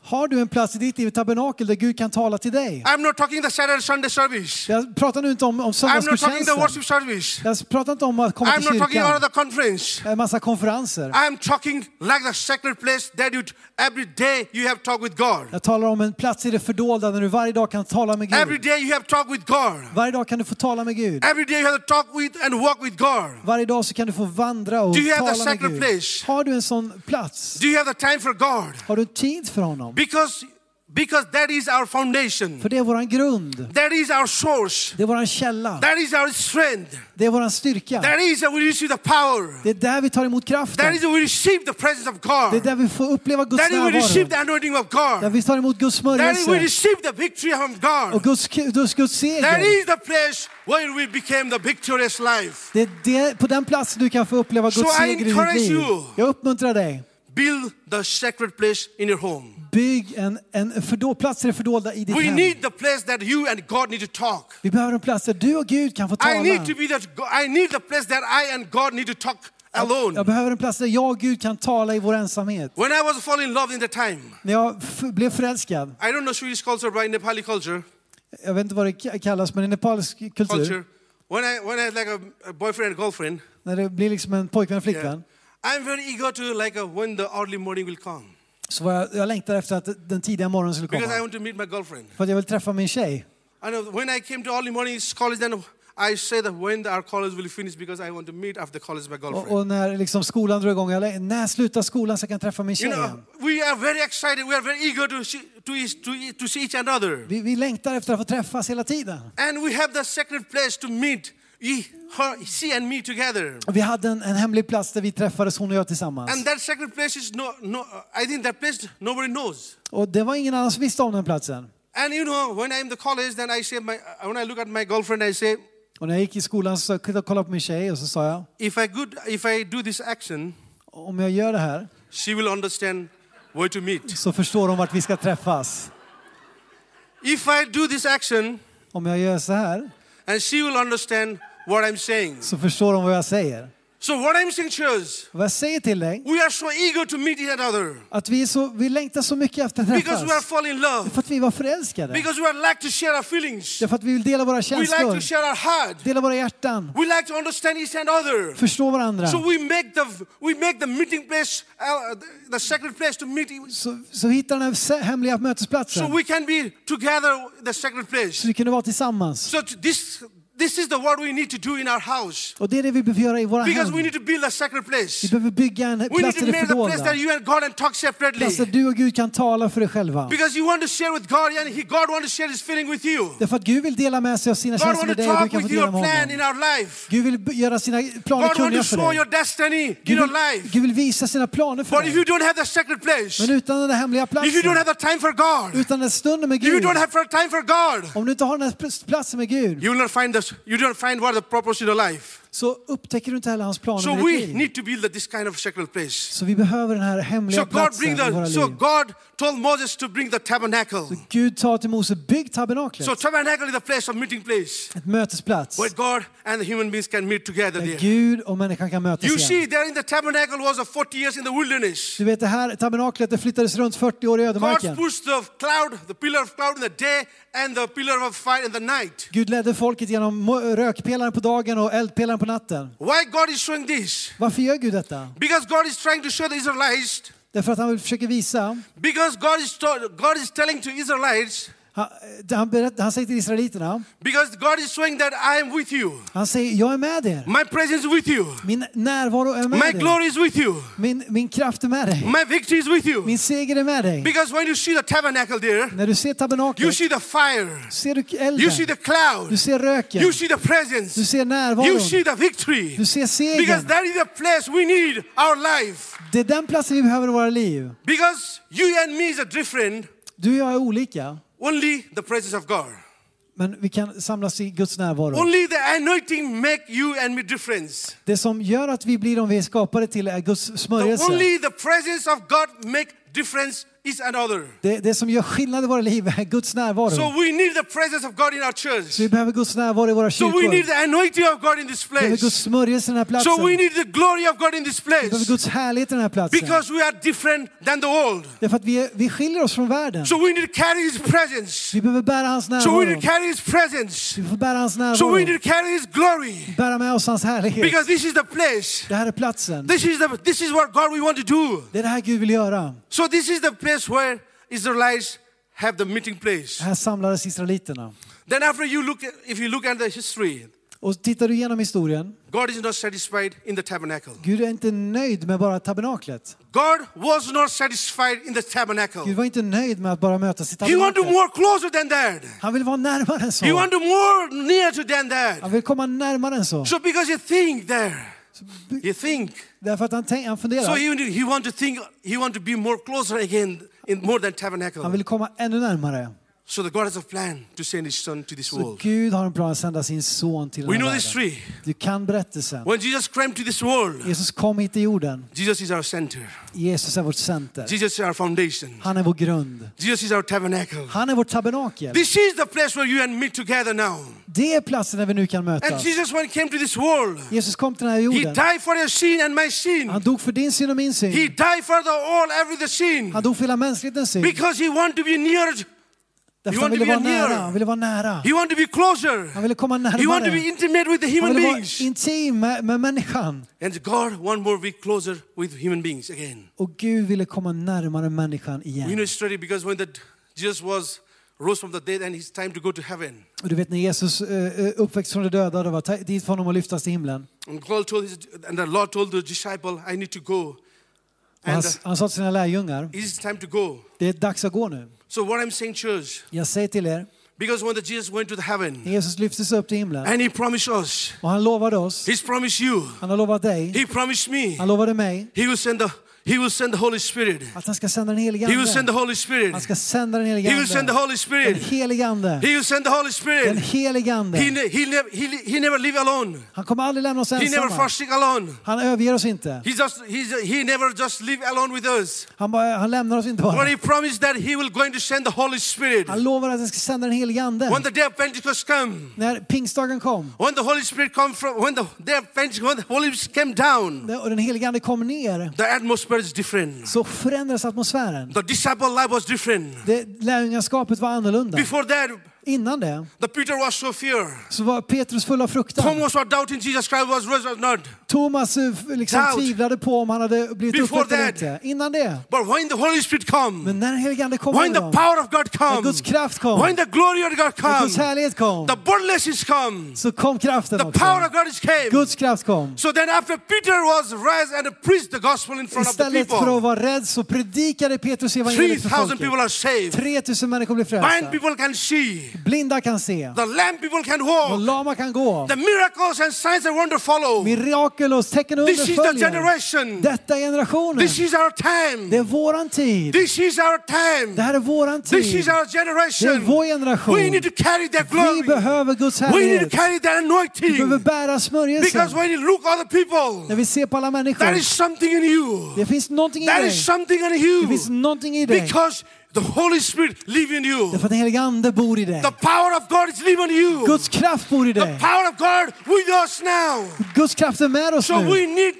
Har du en plats i ditt liv, tabernakel, där Gud kan tala till dig? I'm not talking the Saturday Sunday service. Jag pratar nu inte om, om I'm not talking the söndagsgudstjänsten. worship service. Jag pratar inte om att komma I'm till not talking kyrkan. the conference. En massa konferenser. I'm talking like the sacred place that you every day you have talk with God. Jag talar om en plats i det fördolda där du varje dag kan tala med Every Gud. day you have talk with God. Varje dag kan du få tala med Gud. Every day you have to talk with and walk with God. Varje dag så kan du få vandra och Do you have the tala med sacred Gud. place? Har du en sån plats? Do you have the time for God? Har du tid för honom? Because because that is our foundation. För det är våran grund. That is our source. Det är våran källa. That is our strength. Det är våran styrka. That is where we receive the power. Det är där vi tar emot That kraften. is where we receive the presence of Det är God. där vi får uppleva Guds That is where we receive närvaro. the anointing of Där God. vi tar emot Guds That is where we smörjelse receive the victory och God. Guds, Guds, Guds That seger. is the place where we became the victorious life. Det är det, på den platsen du kan få uppleva So Guds I seger i ditt encourage liv. you. Jag uppmuntrar dig. Build the sacred place in your home. Bygg en, en fördol, plats i det fördolda i ditt We hem. need the place that you and God need to talk. Vi behöver en plats där du och Gud kan få I tala. need to be that. I need the place that I and God need to talk alone. Jag behöver en plats där jag och Gud kan tala i vår ensamhet. When I was falling in love in the time, När jag blev förälskad, I don't know Swedish culture, but in Nepali culture, jag vet inte vad det kallas, men i nepalisk kultur, culture, when I when I had like a, a boyfriend and girlfriend, när det blir liksom en pojkvän och yeah, flickvän, I'm very eager to like uh, when the early morning will come så var jag, jag längtar efter att den tidiga morgonen skulle because I komma. want to meet my girlfriend. För att jag vill träffa min tjej. Know when I came to early morning college, then I say that when our college will finish because I want to meet after college my Och, girlfriend. och när liksom skolan drar igång, jag, när slutar skolan så jag kan träffa min You tjej know, igen? we are very excited. We are very eager to see, to, to, to see each another. Vi, vi längtar efter att få träffas hela tiden. And we have the sacred place to meet he, her, she and me together. Och vi hade en, en hemlig plats där vi träffades, hon och jag tillsammans. And that sacred place is no, no, I think that place nobody knows. Och det var ingen annan som visste om den platsen. And you know, when in the college, then I say, my, when I look at my girlfriend, I say, Och när jag gick i skolan så kollade jag på min tjej och så sa jag, if I, good, if I do this action, om jag gör det här she will understand where to meet. så förstår hon vart vi ska träffas. If I do this action, Om jag gör så här and she will understand what I'm saying. så förstår hon vad jag säger. So what I'm saying, church, vad jag säger till dig, we are so eager to meet each other att vi, är så, vi längtar så mycket efter att because we are träffas. falling in love, För att vi var förälskade. because we are like to share our feelings, Det är för att vi vill dela våra we like to känslor, share our heart, dela våra hjärtan, we like to understand each other. förstå varandra. So we make the we make the meeting place, uh, the, the sacred place to meet, Så, så hitta den här hemliga so mötesplatsen. we can be together, the sacred place. Så vi kunde vara tillsammans. So t- this this is the what we need to do in our house. Och det är det vi behöver göra i våra Because we hem. need to build a sacred Vi place. behöver bygga en We need plats to där det make the place fördolda. that you and God and talk separately. Plats där du och Gud kan tala för dig själva. Because you want to share with God and he, God wants to share his feeling with you. Därför att Gud vill dela med sig av sina känslor med dig och du kan få dela your med plan in honom. our life. Gud vill göra sina planer kunniga för show your dig. destiny in Gud your vill, life. Gud vill visa sina planer för But if you dig. don't have the sacred place, Men utan den hemliga if you don't platsen, have the time for God, utan den stunden med if you Gud, don't have time for God, om du inte har den här platsen med Gud, you will not find You don't find what the purpose in your life. Så upptäcker du inte heller hans planer So med we ditt liv. need to build this kind of sacred place. Så vi behöver den här hemliga So God platsen bring i våra the. liv. So God told Moses to bring the tabernacle. Gud tar till Mose, bygg tabernaklet, So tabernacle is the place of meeting place ett mötesplats, where God and the human beings can meet together där there. Gud och människan kan mötas You igen. see, there in the tabernacle was a 40 years in the wilderness. Du vet det här tabernaklet det flyttades runt 40 år i God ödemarken. pushed the cloud, the pillar of cloud in the day and the pillar of fire in the night. Gud ledde folket genom mo- rökpelaren på dagen och eldpelaren på natten. Why God is showing this? Varför gör Gud detta? Because God is trying to show the Israelites, Därför att han vill försöka visa, because God is, God is telling to Israelites, han, han, berätt, han säger till israeliterna, because God is showing that I am with you. han säger jag är med er. My presence is with you. Min närvaro är med My dig. glory is with you. Min, min kraft är med dig. My victory is with you. Min seger är med dig. Because when you see the tabernacle there, När du ser you tabernaklet see the fire, ser du you elden, see the du cloud, ser röken, you see the du presence, ser you närvaron, see the victory. du ser Because segern. that is the place we need our life. Det är den platsen vi behöver i våra liv. Because you and me is a different, Du och jag är olika, only the presence of God. men vi kan samlas i Guds närvaro. Only the anointing make you and me difference. Det som gör att vi blir de vi är skapade till är Guds The smörjelse. only the presence of God make difference is another. Det, det som gör skillnad i våra liv är Guds närvaro. So we need the presence of God in our Så vi church. behöver Guds närvaro i våra So we need the anointing of God in this behöver Guds place. smörjelse i den här platsen. So we need the glory of God in this behöver place. Guds härlighet i den här platsen. Because we are different than the world. Därför att vi, är, vi skiljer oss från världen. So we need to carry His presence. Vi behöver bära hans So we need to carry His presence. Vi får bära hans So we need to carry His glory. Bära med oss hans härlighet. Because this is the place. Det här är platsen. This is the this is what God we want to do. Det är det här Gud vill göra. So this is the place where Israelites have the meeting place. Här samlades israeliterna. Then after you look at, if you look at the history, Och tittar du igenom historien, God is not satisfied in the tabernacle. Gud är inte nöjd med bara tabernaklet. God was not satisfied in the tabernacle. Gud var inte nöjd med att bara mötas i He want to tabernaklet. more closer than that. Han vill vara närmare än He så. want to more near to than that. Han vill komma närmare än så. So because you think there, you think. Därför att han, tänk, han So funderar. he, he want to think, he want to be more closer again in more than tabernacle. Han vill komma ännu närmare. So the God has a plan to send his son to this Så world. Gud har en plan att sända sin son till We den know här this världen. tree. Du kan berättelsen. When Jesus came to this world, Jesus kom hit till jorden. Jesus is our center. Jesus är vårt center. Jesus is our foundation. Han är vår grund. Jesus is our tabernacle. Han är vårt tabernakel. This is the place where you and me together now. Det är platsen där vi nu kan And mötas. Jesus, when he came to this world, Jesus kom till den här he jorden. died for your sin and my sin. Han dog för din synd och min He synd. died for the all, every the sin. Han dog för hela mänsklighetens synd. Because he wanted to be near. Därför you han ville vara nära. Han ville vara nära. He wanted to be closer. Han ville komma He wanted to närmare. be intimate with the Han human ville vara beings. intim med, med människan. And God want more be closer with human beings again. Och Gud ville komma närmare människan We know igen. it's because when the Jesus was rose from the dead and it's time to go to heaven. Och du vet när Jesus uh, uppväxt från de döda, det var dit för honom att lyftas till himlen. And God told his, and the Lord told the disciple, I need to go. Han, han sa till sina lärjungar, it's time to go. det är dags att gå nu. So what I'm saying, church, Jag säger till er, because when the Jesus went to the heaven Jesus lyftes upp till himlen and he promised us, och han lovade oss, he's promised you, han har lovat dig, he promised me, han lovade mig he will send the he will send the Holy Spirit. att han ska sända den helige He will send the Ande. Holy Spirit. Han ska sända den helige He will send the Ande. Holy Den Spirit. helige Ande. He will send the Holy Den Spirit. helige He, Ande. ne- he, never, he, he never live alone. Han kommer aldrig lämna oss He never ensamma. forsake alone. Han överger oss inte. He just he's, he never just live alone with us. Han, bara, han lämnar oss inte But bara. he promised that he will going to send the Holy Spirit. Han lovar att han ska sända den helige Ande. When the day of Pentecost come, När pingstdagen kom when the Holy Spirit come from, when the day of Pentecost, when the Holy Spirit came down, och den helige Ande kom ner the atmosphere is different. så förändrades atmosfären. The disciple life was different. Det, lärjungaskapet var annorlunda. Before that, Innan det the Peter was so fear. så var Petrus full av fruktan. Thomas was doubting Jesus Christ was not. Thomas eh, liksom Doubt. tvivlade på om han hade blivit uppväckt eller inte. Innan det. But when the Holy Spirit come, Men när den helige Ande kom when the power of God när come, Guds kraft kom, when the glory of God när come, Guds härlighet kom, the is come, så kom kraften the power också. of God is came. Guds kraft kom. So then after Peter was raised and preached the gospel in front of the Istället för att vara rädd så predikade Petrus evangeliet för 3,000 people folket. are saved. 3000 människor blev Blind frälsta. people can see. Blinda kan se. The lame people can walk. lama kan gå. The miracles and signs and wonder follow. Mirakel och tecken och This is the generation. Detta är generationen. This is our time. Det är våran tid. This is our Det time. här är våran This is tid. our Det är generation. vår generation. We need to carry that Vi glory. behöver Guds We need to härlighet. carry that Vi behöver anointing. bära Because smörjelsen. when you look at the people, När vi ser på alla there människor. is something in you. Det finns någonting i There dig. is something in Det finns you. någonting i dig. Because the Holy Spirit live in you. Därför att den helige Ande bor i dig. The power of God is living in you. Guds kraft bor i The power of God with us now. Guds kraft är med oss So nu. we need,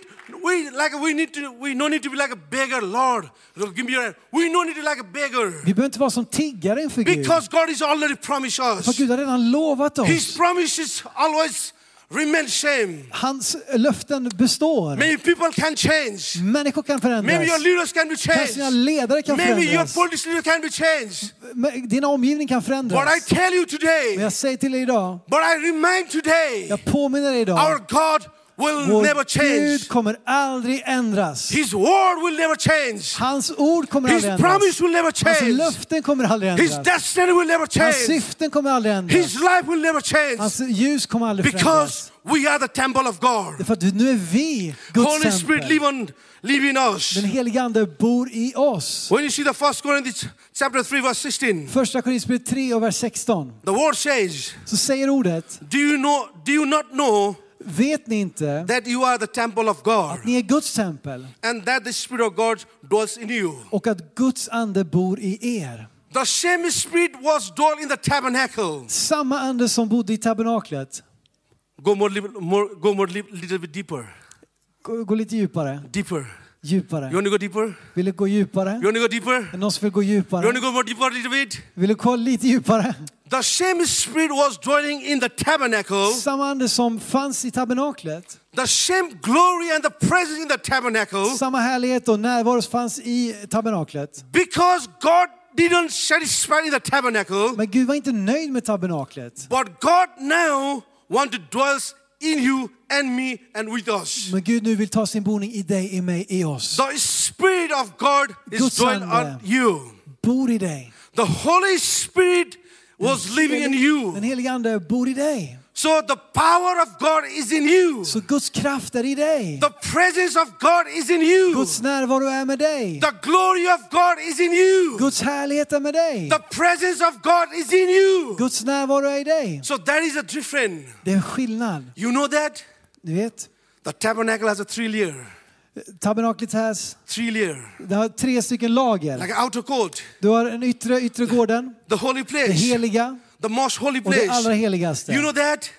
we like we need to, we no need to be like a beggar, Lord. Give me your, hand. we no need to be like a beggar. Vi behöver inte vara som tiggare inför Gud. Because God is already promised us För. Gud har redan lovat His oss. promises always remain same. Hans löften består. Maybe people can change. Människor kan Maybe your förändras. leaders can be Kanske dina changed. ledare kan Maybe your förändras. politics leader can be changed. Men Din omgivning kan But I förändras. tell you Men today, jag säger till dig idag, but I remind today, jag påminner dig our idag. God will never Vår change. Gud kommer aldrig ändras. His word will never change. Hans ord kommer His aldrig ändras. promise will never Hans change. löften kommer aldrig His ändras. destiny will never Hans change. syften kommer aldrig ändras. His life will never change. Hans ljus kommer aldrig Because förändras. we are the temple of God. För att nu är vi Guds Holy Spirit tempel. live, on, live in us. Den helige Ande bor i oss. When you see the first Corinthians chapter 3 verse 16, Första Korinthierbrevet 3 och vers 16 the word says, så säger ordet, do you, know, do you not know vet ni inte that you are the temple of God att ni är Guds tempel and that the Spirit of God dwells in you? och att Guds ande bor i er? The same Spirit was dwelt in the tabernacle. Samma ande som bodde i tabernaklet. Go more, more, go more li- little bit deeper. Gå, gå lite djupare. Deeper. Djupare. You want to go deeper? Vill du gå djupare? You want to go deeper? Är någon som vill gå You djupare? want to go more deeper little bit? Vill du gå lite djupare? The same Spirit was dwelling in the tabernacle. Samma ande som fanns i tabernaklet. The same glory and the presence in the tabernacle. Samma härlighet och närvaro fanns i tabernaklet. Because God didn't satisfy in the tabernacle, Men Gud var inte nöjd med tabernaklet. but God now want to dwell in you and me and with us. Men Gud nu vill ta sin boning i dig, i mig, i oss. The Spirit of God is Guds dwelling on you. Bor i dig. The Holy Spirit was living in you. Den helige Ande bor i dig. So the power of God is in you. Så Guds kraft är i dig. The presence of God is in you. Guds närvaro är med dig. The glory of God is in you. Guds härlighet är med dig. The presence of God is in you. Guds närvaro är i dig. So that is a difference. Det är en skillnad. You know that? Du vet, The tabernacle has a three layer. tabernaklet här, Three layer. det har tre stycken lager. Like an outer court. Du har den yttre, yttre gården, The holy det place. heliga The most holy och det allra place. heligaste. You know that?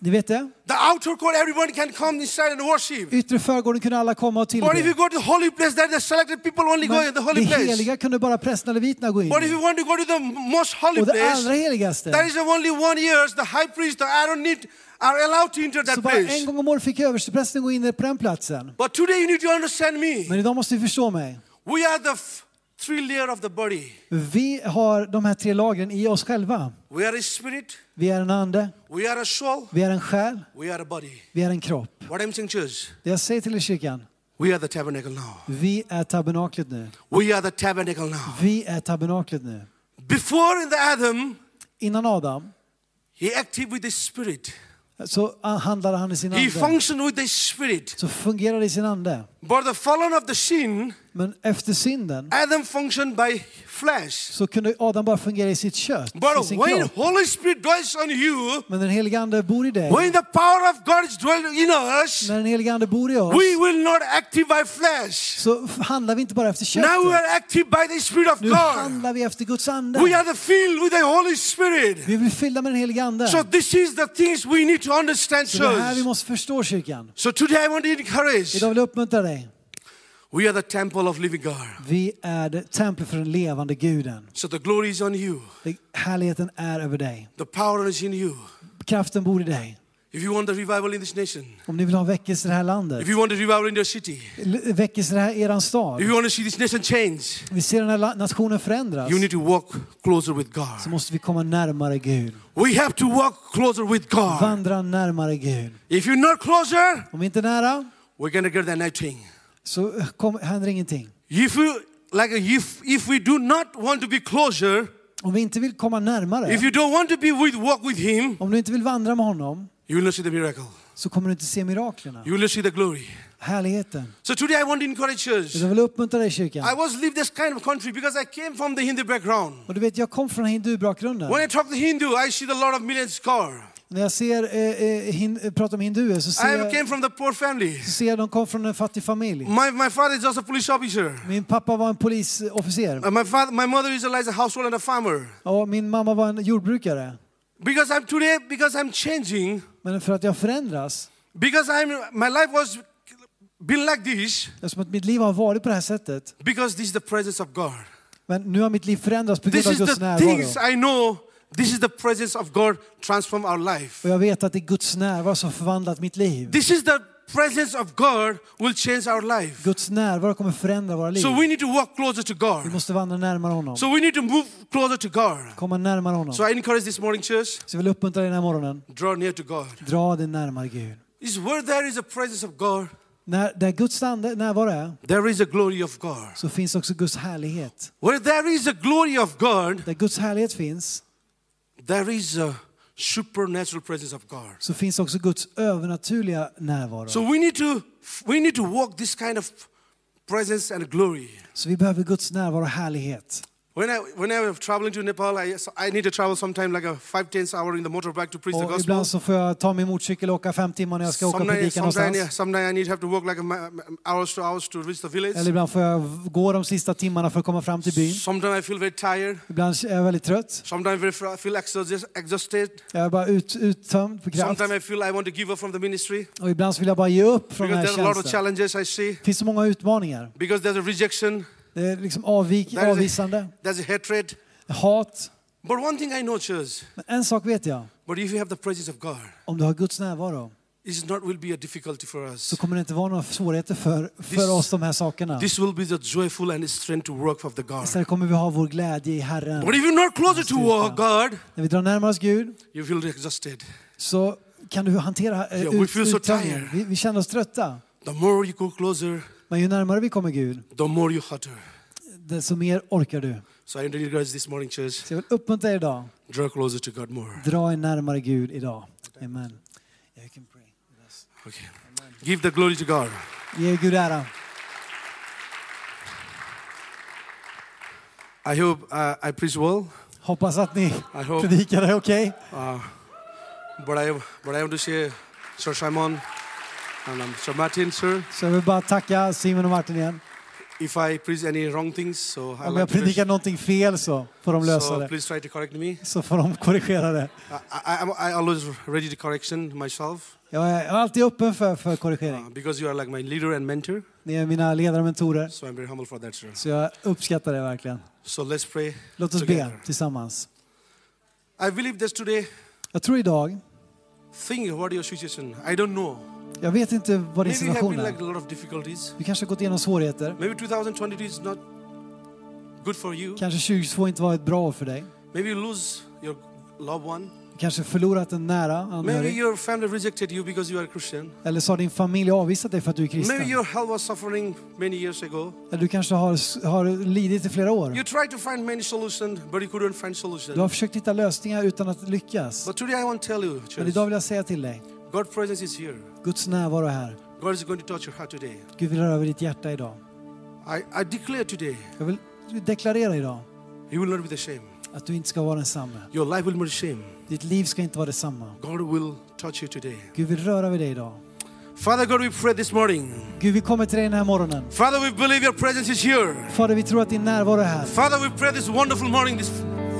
Ni vet det? The outer court, everyone can come inside and worship. Yttre förgården kunde alla komma och But if you tillbe. go to the holy place, then the selected people only go Men in the holy det place. heliga kunde bara prästerna och leviterna gå in But if you want to go to the most holy Och det place, allra heligaste. That is only one years the high priest, the Aaron need, are allowed to enter Så that bara en place. gång om året fick översteprästen gå in på den platsen. But today you need to understand me. Men idag måste vi förstå mig. We are the f- three layer of the body. Vi har de här tre lagren i oss själva. We are a spirit, Vi är en ande, we are a soul, vi är en själ, we are a body. vi är en kropp. What I'm saying, church, Det jag säger till er kyrkan, we are the tabernacle now. vi är tabernaklet nu. We are the tabernacle now. Vi är tabernaklet nu. Before in the Adam, Innan Adam he acted with the spirit. så handlade han i sin He ande. functioned with the spirit. Så fungerade i sin ande. But the fallen of the sin, Men efter synden Adam functioned by flesh. så kunde Adam bara fungera i sitt kött, i But sin when kropp. Holy Spirit dwells on you, Men den helige ande bor i dig. when the power of God is dwelling in us, När den helige ande bor i oss we will not active by flesh. så handlar vi inte bara efter Now we köttet. are active by the Spirit of Nu God. handlar vi efter Guds ande. We are the filled with the Holy Spirit. Vi blir fyllda med den helige ande. So this is the things we need to understand, det är här vi church. måste förstå kyrkan. So today I want to encourage. Idag vill jag uppmuntra dig. We are the temple of living God. Vi är tempel för den levande guden. So the glory is on you. Härligheten är över dig. The power is in you. Kraften bor i dig. If you want the revival in this nation, Om ni vill ha väckelse i det här landet, if you want the revival in your city, väckelse i här eran stad. if you want to see this nation change, Vi ser den här nationen förändras. you need to walk closer with Så God. måste vi komma närmare Gud. We have to walk closer with God. Vandra närmare Gud. If you're not closer, Om vi inte är nära we're gonna get the nothing. Så kom, händer ingenting. If you like, if if we do not want to be closer, Om vi inte vill komma närmare, if you don't want to be with walk with Him, om du inte vill vandra med honom, you will not see the miracle. så kommer du inte se miraklerna. You will not see the glory. Härligheten. So today I want to encourage church. Jag vill uppmuntra dig kyrkan. I was live this kind of country because I came from the Hindu background. Och du vet, jag kom från hindubakgrunden. When I talk to Hindu, I see the lot of millions car. När jag ser, eh, eh, hin, eh, pratar om hinduer så ser I jag, came from the poor family. så ser jag de kom från en fattig familj. My, my father is also a police officer. Min pappa var en polisofficer Uh, my father, my mother is a, like a household and a farmer. och min mamma var en jordbrukare. Because I'm today, because I'm changing, Men för att jag förändras, because I'm my life was been like this, eftersom att mitt liv har varit på det här sättet, because this is the presence of God. men nu har mitt liv förändrats på grund This av is Guds the närvaro. things I know. This is the presence of God transform our life. Och jag vet att det är Guds närvaro som förvandlat mitt liv. This is the presence of God will change our life. Guds närvaro kommer förändra våra liv. So we need to walk closer to Vi God. måste vandra närmare honom. So we need to move closer to God. Komma närmare honom. So I encourage this morning, church, Så jag vill uppmuntra dig den här morgonen. draw near to God. Dra dig närmare Gud. Is where there is a presence of God, När, där Guds ande- närvaro är, there is a glory of God. så finns också Guds härlighet. Where there is a glory of God, Där Guds härlighet finns, there is a supernatural presence of God. så finns också Guds övernaturliga närvaro. So we need to we need to walk this kind of presence and glory. Så vi behöver Guds närvaro och härlighet. When I when I was traveling to Nepal, I, I need to travel sometime like a five ten hour in the motorbike to preach the gospel. ibland så får jag ta min motorcykel och åka fem timmar när jag ska åka och predika någonstans. sometimes I need have to walk like hours to hours to reach the village. Eller ibland får jag gå de sista timmarna för att komma fram till byn. Sometimes I feel very tired. Ibland är jag väldigt trött. Sometimes I feel exhausted. Jag är bara ut, uttömd på kraft. Sometimes I feel I want to give up from the ministry Och ibland vill jag bara ge upp från den because här there's a lot of tjänsten. challenges I see. Det finns så många utmaningar. Because there's a rejection, Det är liksom avvik, det- avvisande, there's a hatred. hat. But one thing I know, church, Men en sak vet jag. but if you have the presence of God, Om du har Guds närvaro not will be a difficulty for us. så kommer det inte vara några svårigheter för, This- för oss de här sakerna. This will be the joyful and strength to work of the God. Istället kommer vi ha vår glädje i Herren. But if you're not closer to. God, När vi drar närmare oss Gud you feel exhausted. så kan du hantera eh, Yeah, we ut, feel so tired. vi, vi känner oss trötta. The more you go closer, Men ju närmare vi kommer Gud, the more you hutter. desto mer orkar du. So I encourage you guys this morning, church, Så jag vill uppmuntra er idag. draw closer to God more. Dra er närmare Gud idag. Amen. Yeah, you can pray with us. Okay. Give the glory to God. Ge Gud ära. I hope uh, I preach well. Hoppas att ni I hope. predikade okej. Uh, but I but I want to say, Sir Simon Sir Martin, sir, Så jag vill bara tacka Simon och Martin igen. if I preach any wrong things, so Om jag like predikar någonting fel så får de lösa so det. please try to correct me. Så får de korrigera det. I, I, I always ready to correction myself Jag är alltid öppen för, för korrigering. uh, because you are like my leader and mentor. Ni är mina ledare och mentorer. So I'm very humble for that, sir. Så jag uppskattar det verkligen. So let's pray. Låt oss be Together. tillsammans. I believe that today, Jag tror idag, think what your situation. I don't know. Jag vet inte vad din Maybe you have situation been like är. a lot of difficulties. Du kanske har gått igenom svårigheter. Maybe 2022 is not good for you. Kanske 2022 inte var ett bra år för dig. Maybe you lose your loved one. Du kanske förlorat en nära Maybe anhörig. your family rejected you because you are a Christian. Eller så har din familj avvisat dig för att du är Maybe kristen. your health was suffering many years ago. Eller du kanske har, har lidit i flera år. You tried to find many solutions, but you couldn't find Du har försökt hitta lösningar utan att lyckas. But today I want to tell you, Men church, idag vill jag säga till dig, God's presence is here. Guds närvaro är här. God is going to touch your heart today. Gud vill röra vid ditt hjärta idag. I, I declare today, Jag vill deklarera idag you will not be the same. att du inte ska vara densamma. Your life will not be the same. Ditt liv ska inte vara detsamma. God will touch you today. Gud vill röra vid dig idag. Father God, we pray this morning. Gud, vi kommer till dig den här morgonen. Father, we believe your presence is here. Fader, vi tror att din närvaro är här. Father, we pray this wonderful morning. This,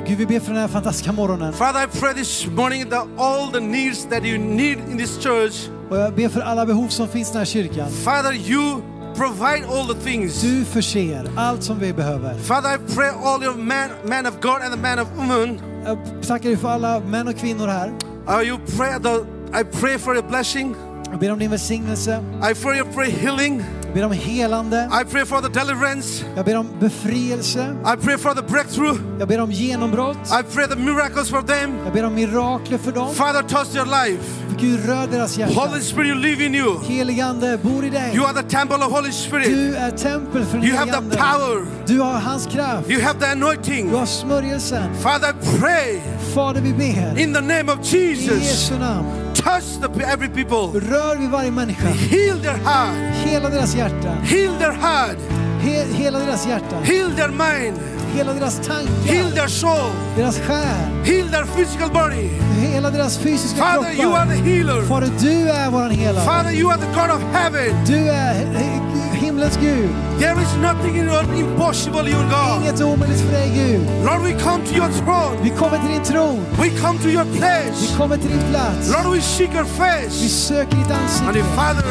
Gud, vi ber för den här fantastiska morgonen. Father, I pray this morning that all the needs that you need in this church, Och jag ber för alla behov som finns i den här kyrkan. Father, you provide all the things. Du förser allt som vi behöver. Father, I pray all your man, man of God and the man of woman. Jag tackar dig för alla män och kvinnor här. Uh, you pray the, I pray for your blessing. Jag ber om din välsignelse. I pray you pray healing. Jag ber om helande. I pray for the deliverance. Jag ber om befrielse. I pray for the breakthrough. Jag ber om genombrott. I pray the miracles for them. Jag ber om mirakler för dem. Father, touch their life. Gud, rör deras hjärtan. Holy Spirit, you live in you. Heligande bor i dig. You are the temple of Holy Spirit. Du är tempel för You have the power. Du har hans kraft. You have the anointing. Du har smörjelsen. Father, I pray Fader, vi ber. in the name of I Jesus. Jesu namn. Touch the, every people. Rör vid varje människa. Heal their heart. Hela deras hjärta. Heal their heart. He, hela deras hjärta. Heal their mind. Hela deras Heal their soul. Deras själ. Heal their physical body. Hela deras fysiska Father, you are kroppar. the healer. Fader, du är våran helare. Father, you are the God of heaven. Du är himlens Gud. There is nothing in your impossible, you God. Inget är omöjligt för dig Gud. Lord, we come to your throne. Vi kommer till din tron. We come to your Vi place. kommer till din plats. Lord, we seek your Vi face. söker ditt And ansikte. Father,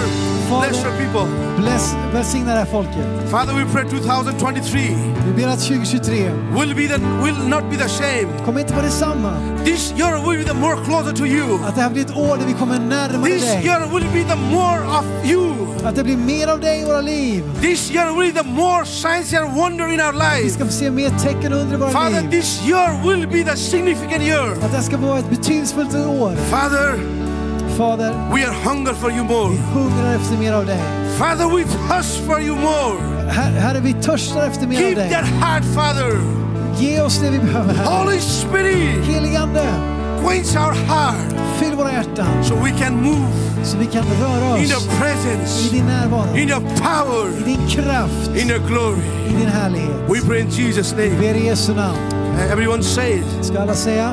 bless your people. Bless, välsigna det här folket. Father, we pray 2023 Vi ber att 2023 will be the will not be the same. kommer inte vara detsamma. This year will be the more closer to you. Att det här blir ett år där vi kommer närmare This dig. year will be the more of you. Att det blir mer av dig i våra liv. This year will be the more signs and wonder in our Vi life. ska få se mer tecken under i våra Father, liv. this year will be the significant year. Att det ska vara ett betydelsefullt år. Father, Fader, we are hunger for you more. vi hungrar efter mer av dig. Father, we thirst for you more. Her- Herre, vi törstar efter mer av Keep dig. that heart, Father. Ge oss det vi behöver, Herre. Holy Spirit, Heligande, quench our heart fyll våra hjärtan so we can move så vi kan röra in oss your i presence, din närvaro, in i power, din kraft, in your glory. i din härlighet. We pray in Jesus' Vi name. ber i Jesu namn. Everyone say it. Ska alla säga?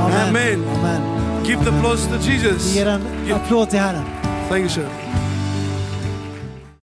Amen. Amen. Amen. Give the applause to Vi Jesus. ger en applåd till Herren. Thank you, sir.